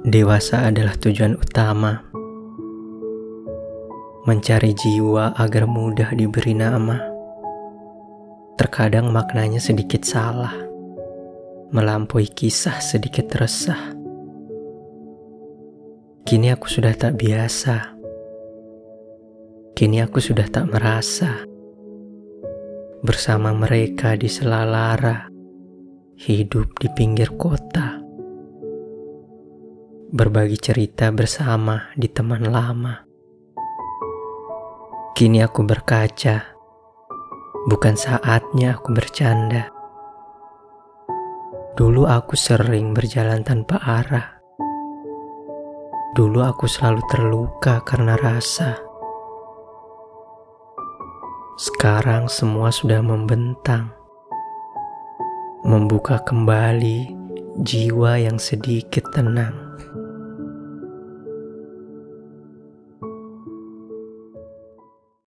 Dewasa adalah tujuan utama. Mencari jiwa agar mudah diberi nama. Terkadang maknanya sedikit salah, melampaui kisah sedikit resah. Kini aku sudah tak biasa. Kini aku sudah tak merasa bersama mereka di selalara, hidup di pinggir kota, berbagi cerita bersama di teman lama. Kini aku berkaca, bukan saatnya aku bercanda. Dulu aku sering berjalan tanpa arah. Dulu aku selalu terluka karena rasa. Sekarang semua sudah membentang, membuka kembali jiwa yang sedikit tenang.